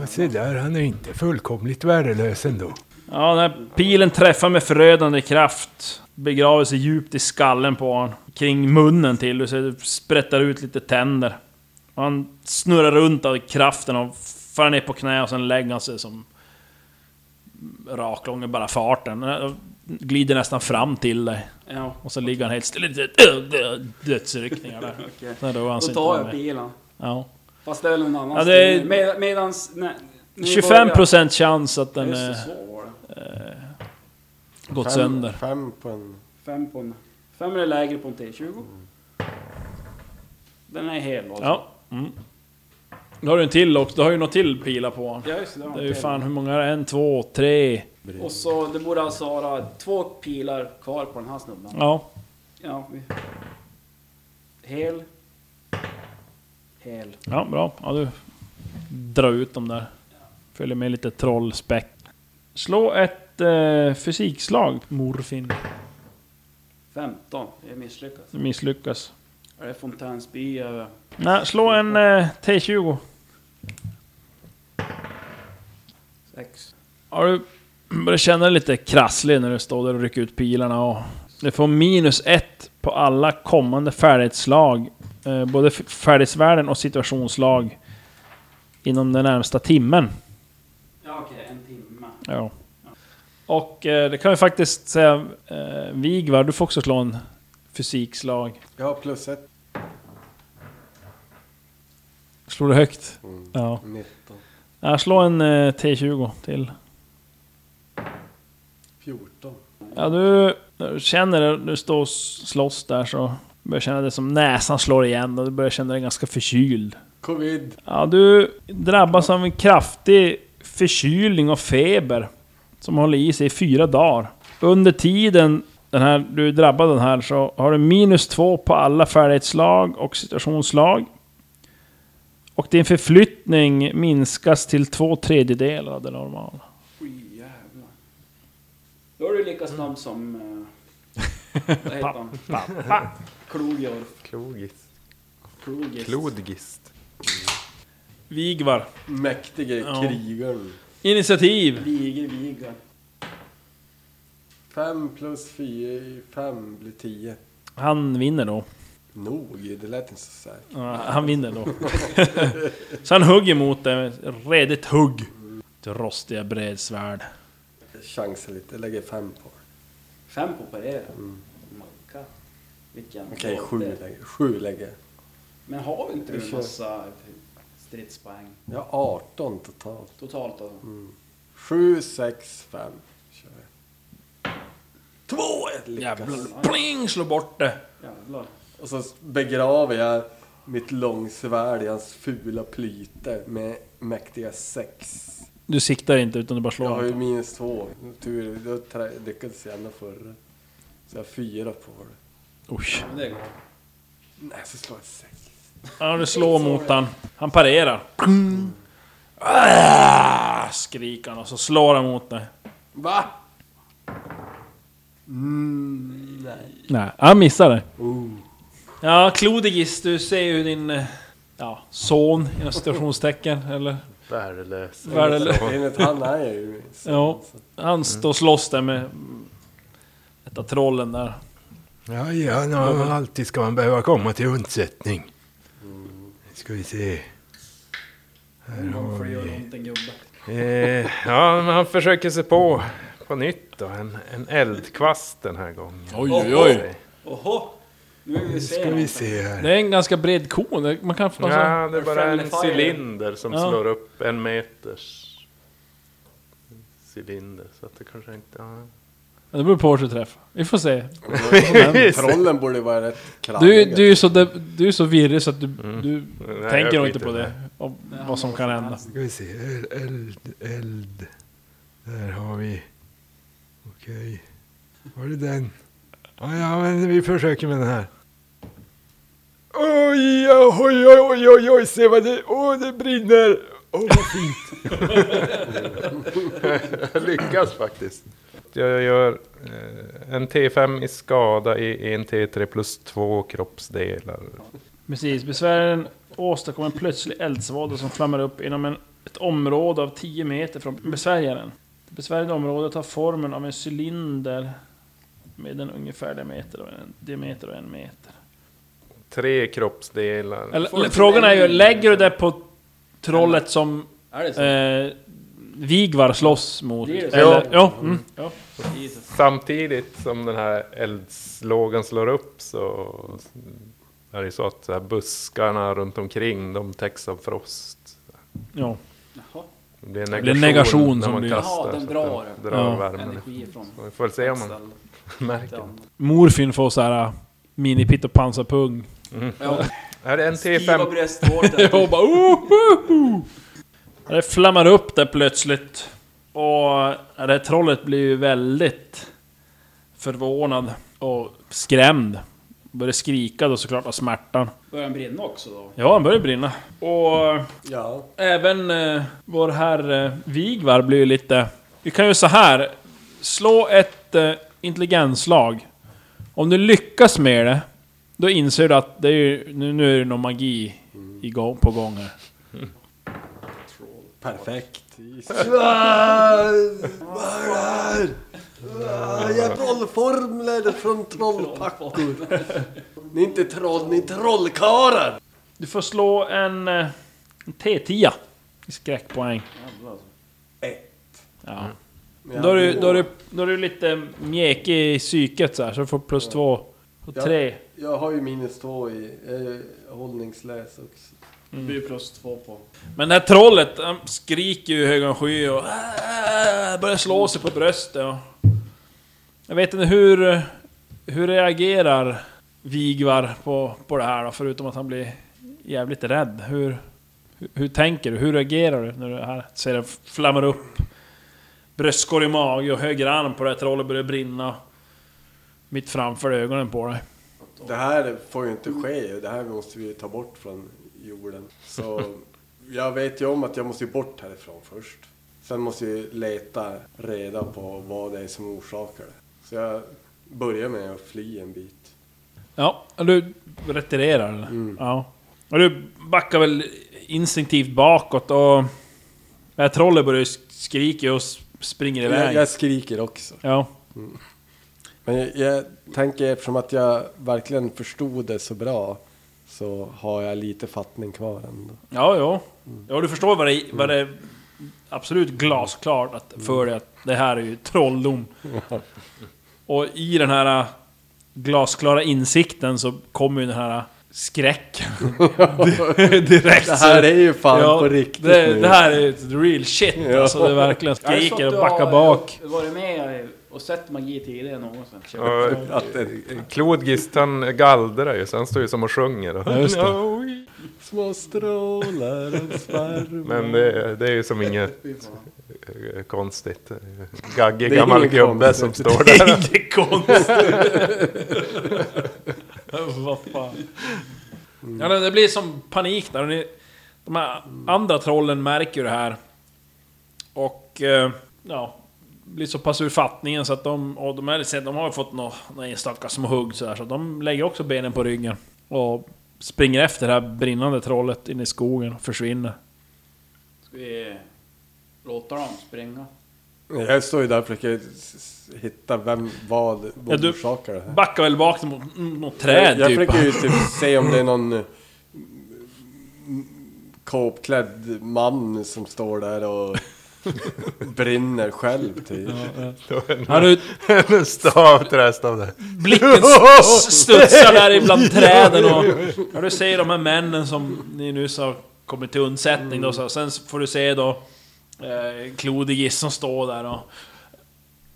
Ja, se där, han är inte fullkomligt värdelös ändå. Ja, den här pilen träffar med förödande kraft. Begraver sig djupt i skallen på honom. Kring munnen till. Du ser det sprättar ut lite tänder. Han snurrar runt av kraften och faller ner på knä och sen lägger han sig som raklång i bara farten. Eh, Glider nästan fram till dig. Ja, Och så ligger han helt still. Dö- dödsryckningar där. okej. Så då, han Då inte tar jag bilen. Ja. Fast det är väl någon annan Ja, det är-. Med, medans... Nej, ni 25% chans att den Just det, eh, så var det. gått Fem- sönder. Fem på en... Fem på en... Fem är lägre på en T20. Den är hel alltså. Ja. Mm. Då har du en till också. Du har ju något till pilar på. Ja, just det. Det är ju fan hur många är det? En, två, tre. Och så, det borde alltså vara två pilar kvar på den här snubben. Ja. Ja, vi... Hel. Hel. Ja, bra. Ja, du drar ut dem där. Följer med lite trollspäck. Slå ett eh, fysikslag, morfin. 15. Jag misslyckas. Du misslyckas. Är det Fontänsby över? Nej, slå en eh, T20. Sex. Har du börjar känna dig lite krasslig när du står där och rycker ut pilarna och... Du får minus ett på alla kommande färdighetsslag. Eh, både färdighetsvärden och situationslag. Inom den närmsta timmen. Ja, okej. En timme. Ja. Och eh, det kan vi faktiskt säga, eh, Vigvar, du får också slå en fysikslag. Ja, plus ett. Slår du högt? Mm. Ja. 19. ja slå en eh, T20 till. 14. Ja, du, när du känner det, du står och slåss där så börjar känna det som näsan slår igen och du börjar känna dig ganska förkyld. Covid. Ja, du drabbas av en kraftig förkylning och feber som håller i sig i fyra dagar. Under tiden den här, du är drabbad den här så har du minus två på alla färdighetslag och situationslag. Och din förflyttning minskas till två tredjedelar av det normala. Oj, jävlar. Då är du lika snabb som... Eh, vad heter han? Klogjorf. Klogis. Klogist. Klodgist. Vigvar. Mäktige Ja. krigaren. Initiativ. Viger, Vigar. 5 plus 4, 5 blir 10. Han vinner då. Nog, det lät inte så säkert. Ja, han vinner då. så han hugger mot ett redigt hugg. Ett rostiga bredsvärd. Chansar lite, jag lägger 5 på. Fem på parera. Mm. Macka. Vilken... Okej, 7 det. lägger, sju lägger. Men har vi inte Vi en massa stridspoäng? Jag har 18 totalt. Totalt då? 7, 6, 5. Kör jag. Två! Jävlar. Pling! Slå bort det. Jävlar. Och så begraver jag mitt långsvärd i hans fula plyte med mäktiga 6. Du siktar inte utan du bara Jag slår. har ju minus 2. Tur, då lyckades jag ändå förra. Så jag har 4 på det. Oj. Men det. Nej, så slår jag 6. Ja, du slår mot han. Han parerar. Ah, skriker han och så slår han mot dig. Va? Mm, nej. Nej, han missar det. Oh. Ja, Klodigis, du ser ju din... eh, Ja, son inom situationstecken, eller? Värdelös. Värdelös. Enligt han är ju så. Ja. Han står och slåss där med... Ett av trollen där. Ja, ja, no, alltid ska man behöva komma till undsättning. Ska vi se. Här har vi... ont en gubbe. Eh, ja, men han försöker sig på på nytt då. En, en eldkvast den här gången. Oj, oj, oj. Oho! Nu Ska vi se här. Det är en ganska bred kon. Man kan... Alltså, Ja, det är bara en cylinder som Ja. slår upp en meters cylinder. Så att det kanske inte... Ja. Det beror på vart du träffar. Vi får se. Trollen borde vara rätt Du, kravliga. du, är så, de- du är så virrig så att du, du Nej, tänker nog inte på det. Och vad som kan hända. Ska vi se. Eld, eld, eld. Där har vi. Okej. Var det den? Ja, ja, men vi försöker med den här. Oj, oj, oj, oj, oj, oj, se vad det, åh, det brinner. Åh, vad fint. Jag lyckas faktiskt. Jag gör eh, en T5 i skada i en T3 plus två kroppsdelar. Precis, besvären åstadkommer en plötslig eldsvåda som flammar upp inom en, ett område av 10 meter från besvärjaren. Det besvärjade området har formen av en cylinder med en ungefär diameter och en, diameter och en meter. Tre kroppsdelar. Eller, frågan är ju, lägger du det på trollet som eh, Vigvar slåss mot. Eller, Ja. ja. Mm. ja. Samtidigt som den här eldslågan slår upp så är det så att så här buskarna runt omkring de täcks av frost. ja. Jaha. Det blir en Det blir negation när som man blir- kastar. Jaha, den drar. den drar Ja. värmen. Energi från Så vi får väl se om man märker. Morfin får så här mini pitt och pansarpung. Ja, Är det en skiva T5? bröstvårtor. Och bara oh, oh, oh. Det flammar upp där plötsligt. Och det här trollet blir ju väldigt förvånad och skrämd. Börjar skrika då såklart av smärtan. Börjar den brinna också då? Ja, han börjar brinna. Och Ja. även eh, vår herr eh, Vigvar blir ju lite... Vi kan ju så här Slå ett eh, intelligensslag. Om du lyckas med det, då inser du att det är ju, nu, nu är det någon magi igång, på gång här. Perfekt. Jag är trollformler från trollpackor. Ni är inte troll, ni är trollkarlar! Du får slå en, eh, en T10 i skräckpoäng. Ett. Ja. Då är, du, då, är du, då är du lite mjäkig i psyket så här, så du får plus två. Och Ja. tre. Jag har ju minus två i eh, hållningsläs också. Det blir plus två på. Men det här trollet, han skriker ju i högan sky och äh, börjar slå sig på bröstet. Och jag vet inte hur... Hur reagerar Vigvar på, på det här då? Förutom att han blir jävligt rädd. Hur, hur, hur tänker du? Hur reagerar du när du här ser det flammar upp? Bröstkorg i mage och höger arm på det här trollet börjar brinna. Mitt framför ögonen på dig. Det här får ju inte ske. Det här måste vi ta bort från jorden. Så jag vet ju om att jag måste bort härifrån först. Sen måste jag leta reda på vad det är som orsakar det. Så jag börjar med att fly en bit. Ja, du retirerar? Mm. Ja. Och du backar väl instinktivt bakåt och... Trollet börjar sk- skrika och springer iväg. Jag, jag skriker också. Ja. Men jag, jag tänker eftersom att jag verkligen förstod det så bra så har jag lite fattning kvar ändå. Ja, ja. Ja, du förstår vad det, vad det är absolut glasklart att för dig att det här är ju trolldom. Och i den här glasklara insikten så kommer ju den här skräcken. Direkt. Det här är ju fan Ja, på riktigt det, nu. det här är ett real shit alltså. Det är verkligen skriker och backar bak. Varit med och sett magi tidigare någonsin? Och Att det, Klodgist han gallrar ju så han står ju som och sjunger. Och, Ja, det. Små strålar en svärm. Men det, det är ju som inget eh, konstigt. Gaggig Det är gammal gubbe som står där. Inget konstigt. Vad fan. Ja, det det blir som panik där. och Ni, de här andra trollen märker ju det här. Och eh, ja, blir så pass ur fattningen så att de, och de, är, de har ju fått några nå enstaka små hugg så, där, så de lägger också benen på ryggen. Och springer efter det här brinnande trollet in i skogen och försvinner. Ska vi låta dem springa? Jag står ju där och försöker hitta vem, vad, Ja, vad du- orsakar det här. Backar väl bak mot något träd jag typ. försöker ju typ se om det är någon eh, m- kåpklädd man som står där och brinner själv typ. Har du En stav trästav där. Blicken s- studsar där ibland träden och... Ja, du ser de här männen som ni nyss har kommit till undsättning då, så sen får du se då... Eh, Klodigis som står där och...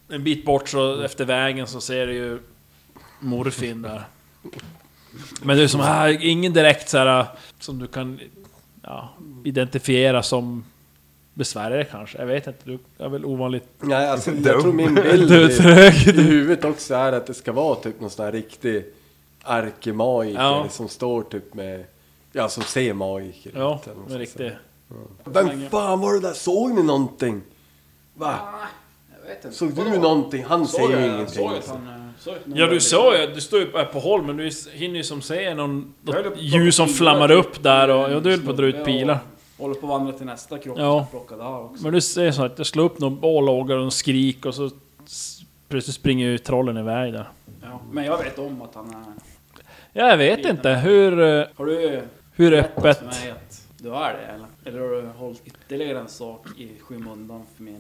En bit bort så efter vägen så ser du ju... Morfin där. Men det är som här, ingen direkt så här som du kan... Ja, identifiera som... Besvärare kanske, jag vet inte. Du är väl ovanligt... Nej, alltså jag tror min bild Du är i, i huvudet också är att det ska vara typ någon sån här riktig arkemagiker Ja. som står typ med, ja som ser magiker Ja, men riktigt. där. Vem fan var det där? Såg ni någonting? Va? Jag vet inte. Såg du någonting? Han Såg ser ju ingenting. Såg han... eh, såg Ja du sa ju, du står ju på håll men du hinner ju som se någon, något ljus som flammar upp där och ja, du höll på att dra ut pilar. Och Håller på att vandra till nästa kropp Ja. och plocka där också. Men du ser så att jag slår upp någon bålågar och skrik och så plötsligt springer ju trollen iväg där. Ja. Men jag vet om att han är... Ja, jag vet inte hur, eh, Har du hur öppet... för mig att du är det eller? Eller har du hållit ytterligare en sak i skymundan för mig?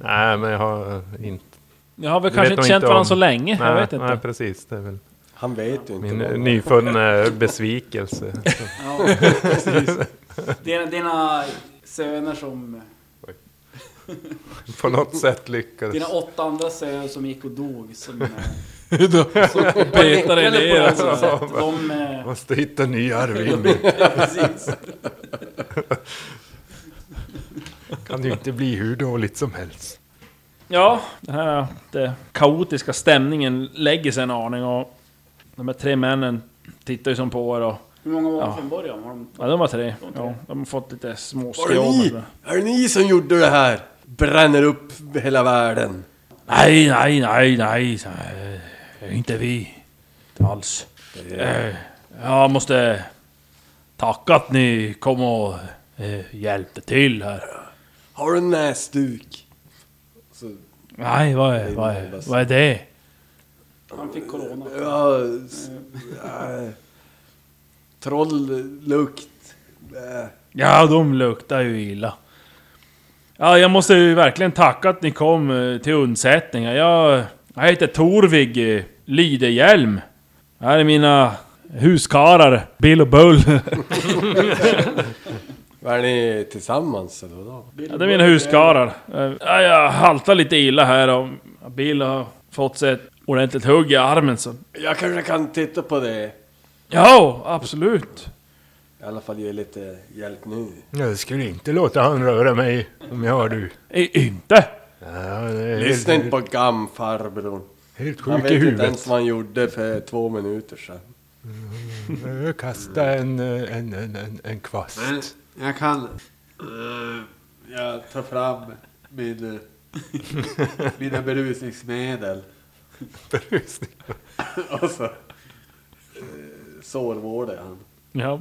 Nej, men jag har inte... Jag har väl Det kanske inte känt inte varandra om- så länge. jag Nej, vet inte. nej, precis. Det är väl Han vet ju inte. min vad han- nyfunna besvikelse. Ja, precis. Dina, dina söner som... På något sätt lyckades. Dina åtta andra söner som gick och dog. Som, eh, Petar i eller på något alltså. sätt. De... eh, Måste hitta ny arvinge. Precis. Kan ju inte bli hur dåligt som helst. Ja, den här det kaotiska stämningen lägger sig en aning och de här tre männen tittar ju som på er och... Hur många var det Ja. från början? Var de... Ja, de var tre. Ja, de har fått lite små Var det ni? Är det ni som gjorde det här? Bränner upp hela världen. Nej, nej, nej, nej. nej, Inte vi. Inte alls. Eh, Jag måste tacka att ni kom och eh, hjälpte till här. Har du en näsduk? Så, Nej, vad är, vad är, vad är det? Han fick corona. ja, äh, trolllukt. Äh. Ja, de luktar ju illa. Ja, jag måste ju verkligen tacka att ni kom eh, till undsättningen. Jag, jag heter Torvig eh, Lidehjelm. Här är mina huskarar, Bill och Bull. Är ni tillsammans eller vadå? Ja, det är mina huskarar. Eh, Ja, jag haltar lite illa här och Bill har fått sig ett ordentligt hugg i armen så... Jag kanske kan titta på det. Ja, absolut. I alla fall ge lite hjälp nu. Jag skulle inte låta han röra mig om jag var du. I, inte? Ja, det är Lyssna helt, inte på gamfarbrorn. helt Han sjuk vet i inte huvudet. ens vad han gjorde för två minuter sedan. Jag kastade en, eh, en, en, en, en kvast. Men jag kan... eh, jag tar fram min, eh, mina berusningsmedel. Berusning. Och så... eh, Sårvårdar jag han. Ja.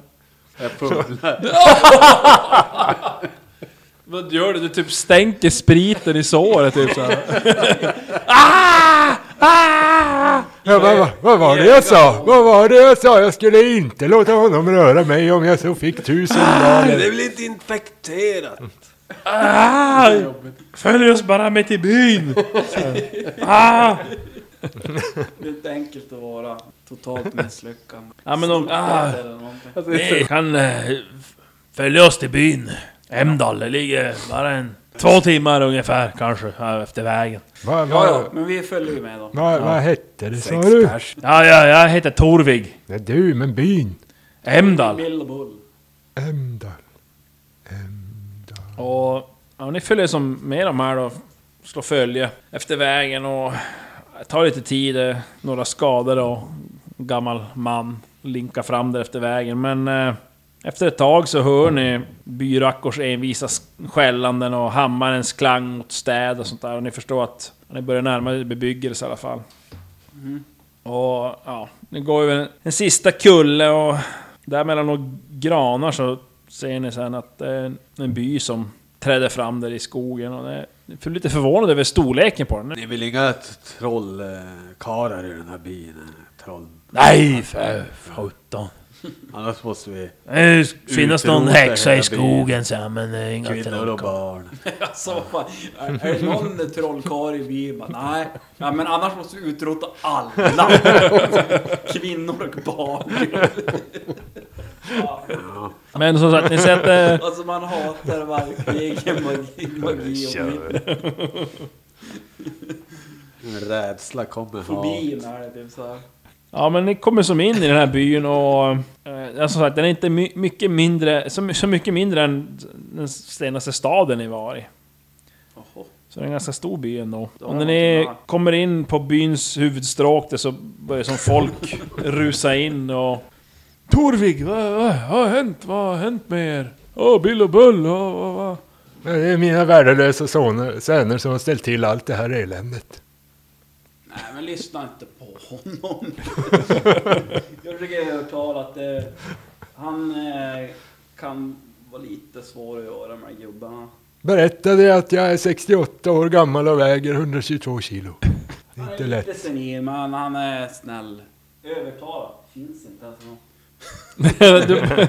Jag fumlar. Vad gör du? Du typ stänker spriten i såret typ såhär. Ja, vad, vad, vad var det jag sa? Vad var det jag sa? Jag skulle inte låta honom röra mig om jag så fick tusen Det är väl inte infekterat? Ah! Följ oss bara med till byn! Ah! Det är inte enkelt att vara totalt misslyckad. Ja men de... Ah, ni kan eh, f- följa oss till byn. Emdal, det ligger bara en... Två timmar ungefär kanske, här efter vägen. Vad va, Men vi följer ju med då. va, vad hette det sa Sex du? pers. Ja, ja, jag heter Torvig. Nej, du, men byn. Emdal. Emdal. Emdal. Och ja, ni följer som med de här då, slår följe efter vägen och det tar lite tid, eh, några skador och en gammal man linkar fram där efter vägen. Men eh, efter ett tag så hör ni byrackors envisa sk- skällanden och hammarens klang mot städ och sånt där. Och ni förstår att ni börjar närma er bebyggelse i alla fall. Och ja, det går ju en, en sista kulle och där mellan några granar så ser ni sen att det är en, en by som träder fram där i skogen. Och det jag är lite förvånad över storleken på den. Det är väl inga trollkarlar i den här byn? Troll. Nej, för sjutton. Annars måste vi... Det finns någon häxa i skogen sen men det är inga Kvinnor och barn. Alltså, fan, är, är det någon trollkarl i byn? Nej, ja, men annars måste vi utrota alla. Kvinnor och barn. Ja, Men som sagt, ni sätter... alltså man hatar verkligen magi, magi och Kör. En rädsla kommer ha. fobin är det typ så här. Ja men ni kommer som in i den här byn och... Eh, som sagt, den är inte my mycket mindre... Så, så mycket mindre än den senaste staden ni var i. Jaha. Så det är en ganska stor by ändå. Och när ni kommer in på byns huvudstråk där så börjar som folk rusa in och... Torvig, vad, vad, vad har hänt? Vad har hänt med er? Åh, Bill och Bull, vad, vad, vad? Det är mina värdelösa soner, söner som har ställt till allt det här eländet. Nej men lyssna inte på honom. jag försöker förklara att eh, han eh, kan vara lite svår att göra med gubbarna. Berättade att jag är 68 år gammal och väger 122 kilo. Det är Han inte är lätt. lite senil men han är snäll. Överklara. Finns inte alltså. Du,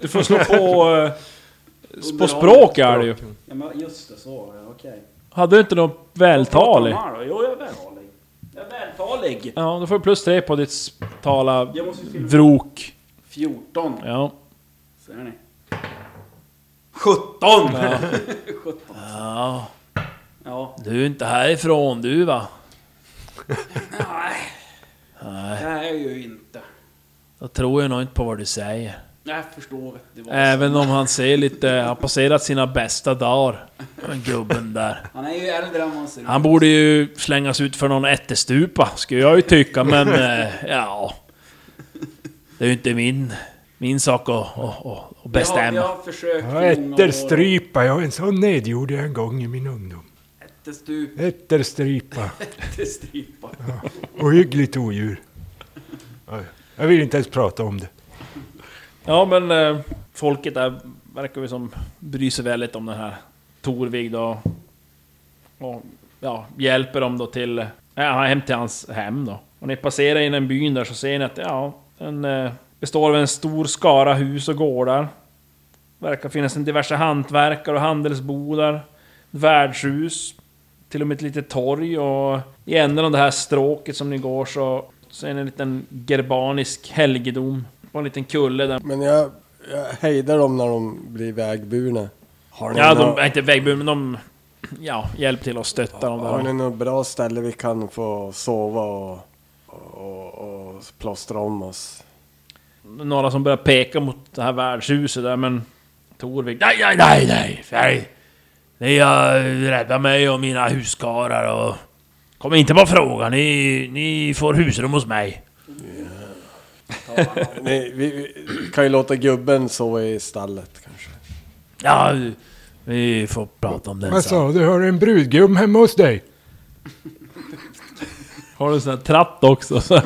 du får slå på... eh, På språk är det ju. Ja, men just det, så var det. Okej. Hade du inte något vältal i? Vad pratar de här då? Jo, jag är vältalig. Jag är vältalig. Ja, då får du plus tre på ditt tala Jag måste skriva vrok. 14. Ja. Ser ni? 17! Ja. 17. ja. Ja. Du är inte härifrån du va? Nej. Det är jag ju inte. Då tror jag nog inte på vad du säger. Jag förstår. Det var Även om han ser lite, har passerat sina bästa dagar. Den gubben där. Han är ju äldre än man ser. Han borde ju slängas ut för någon ättestupa, skulle jag ju tycka, men eh, ja... Det är ju inte min, min sak att, att, att bestämma. Jag har, jag har försökt Ja, ätterstrypa, ja en sån nedgjorde jag en gång i min ungdom. Ätterstup. Ätterstrypa. Ätterstrypa. Ohyggligt odjur. Oj, Jag vill inte ens prata om det. Ja men eh, folket där verkar ju som bryr sig väldigt om den här Torvig då. Och ja, hjälper dem då till, ja, hem till hans hem då. Och när ni passerar in en byn där så ser ni att ja, den eh, består av en stor skara hus och gårdar. Verkar finnas en diverse hantverkare och handelsbodar. Värdshus. Till och med ett litet torg och i änden av det här stråket som ni går så, så är det en liten gerbanisk helgedom. På en liten kulle där. Men jag, jag hejdar dem när de blir vägburna. Har ni, Ja, nå- de är inte vägburna, men de... Ja, hjälp till att stötta dem har ni där. något bra ställe vi kan få sova och, och, och plåstra om oss? Några som börjar peka mot det här värdshuset där, men... Torvik... Nej, nej, nej, nej! nej. Ni har räddat mig och mina huskarlar och... Kom inte på fråga, ni, ni får husrum hos mig. Nej, vi, vi kan ju låta gubben sova i stallet kanske. Ja, vi får prata om den Vad sen. sa du, har du en brudgum hemma hos dig? Har du en sån här tratt också? Så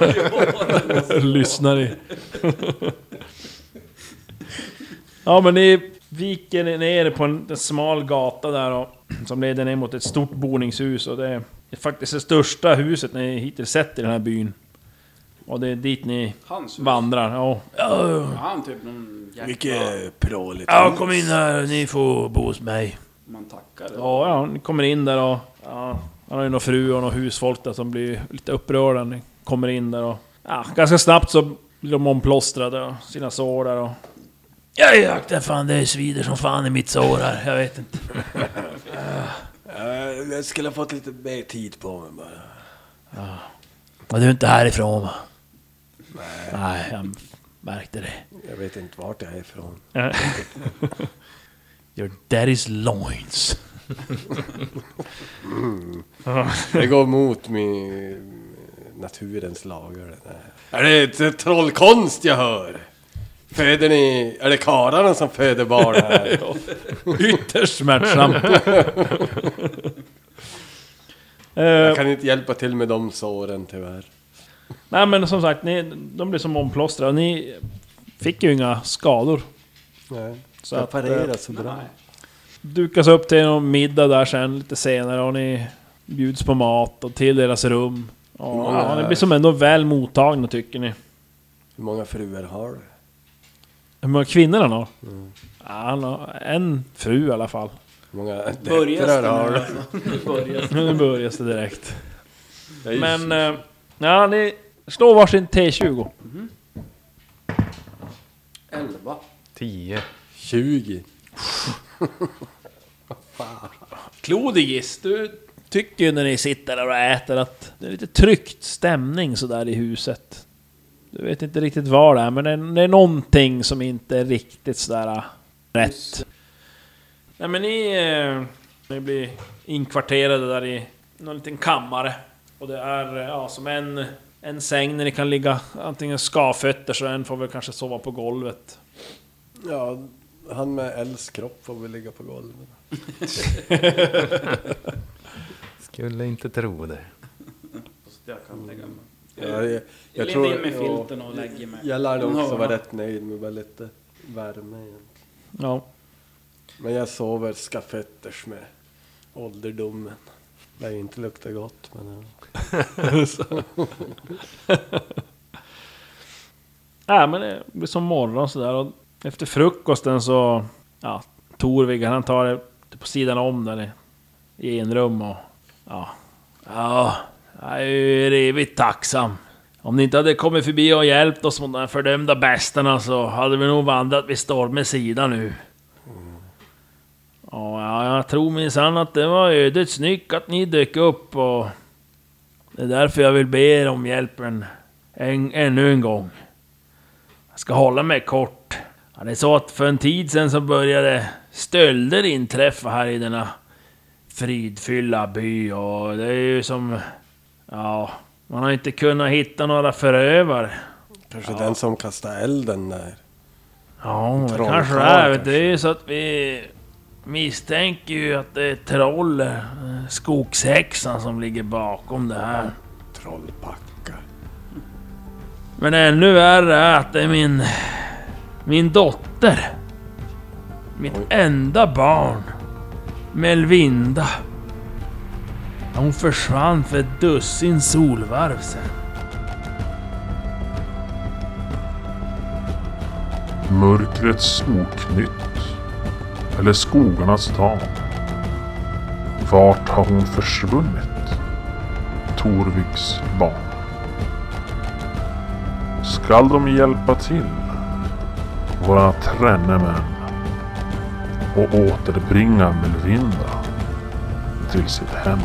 Lyssnar i. ja men ni viker ner på en, en smal gata där och, som leder ner mot ett stort boningshus och det är faktiskt det största huset ni hittills sett i den här byn. Och det är dit ni Hans hus. vandrar. Ja, ja, Ja, Han typ någon jäkla... Mycket pråligt. ja kom in här, ni får bo hos mig. Man tackar. Ja, ja, ni kommer in där och... Ja, han har ju någon fru och någon husfolk där som blir lite upprörda. Ni kommer in där och... Ja, ganska snabbt så blir de omplåstrade och sina sår där och... Jag jaktar fan, det svider som fan i mitt sår här. Jag vet inte. Eh, Jag skulle ha fått lite mer tid på mig bara. Och du är inte härifrån va? Nej. jag märkte det. Jag vet inte vart jag är ifrån. Your daddy's loins. Det går emot min naturens lagar det. Är det inte trollkonst jag hör? Föder ni... Är det karlarna som föder barn här? Ytterst smärtsamt. Eh, Jag kan inte hjälpa till med de såren tyvärr. nej men som sagt, ni, de blir som omplåstrade ni fick ju inga skador. Nej. Så parerar eh, så bra. dukas upp till någon middag där sen lite senare och ni bjuds på mat och till deras rum. Ja, ni är- blir som ändå väl mottagna tycker ni. Hur många fruar har du? Hur många kvinnor han har? Ja, han har en fru i alla fall. Hur många döttrar har nu du? Nu börjas det. Nu börjar det direkt. Men... eh, Ja, ni slår varsin T20. 11. 10. 20. Klodigis, du tycker ju när ni sitter där och äter att det är lite tryckt stämning sådär i huset. Du vet inte riktigt vad det är, men det är, det är någonting som inte är riktigt sådär äh, rätt. Nej men ni, eh, ni blir inkvarterade där i någon liten kammare. Och det är eh, ja, som en, en säng där ni kan ligga antingen skavfötter så en får väl kanske sova på golvet. Ja, han med Els kropp får väl ligga på golvet. Skulle inte tro det. Jag kan lägga mig. Ja, jag, Jag, jag tror... in med filten och lägger mig. Jag lär nog En också vara rätt nöjd med bara lite värme igen. Ja. Men jag sover skafetters med ålderdomen. Det inte luktar gott men... Ja. Ja, men det blir som morgon sådär. Och efter frukosten så... Ja, Torvig han tar det på sidan om där i- i enrum och... Ja. Ja, jag är ju evigt tacksam. Om ni inte hade kommit förbi och hjälpt oss mot de här fördömda bästarna så hade vi nog vandrat vid stormens sida nu. Ja, ja, jag tror minsann att det var ödets nyck att ni dök upp och... Det är därför jag vill be er om hjälpen en, ännu en gång. Jag ska hålla mig kort. Ja, det är så att för en tid sedan så började stölder inträffa här i denna fridfylla by och det är ju som... Ja, man har inte kunnat hitta några förövare. Kanske den som kastade elden där. Ja, det kanske det är. kanske. Det är ju så att vi misstänker ju att det är troll, eh, skogshäxan som ligger bakom det här. Trollbackar. Men ännu värre är att det är min... Min dotter. Mitt Oj. enda barn. Melvinda. Hon försvann för ett dussin solvarv sen. Mörkrets oknytt. Eller skogarnas dam. Vart har hon försvunnit? Torviks barn. Skall de hjälpa till? Våra trännemän. Och återbringa Melvinda till sitt hem.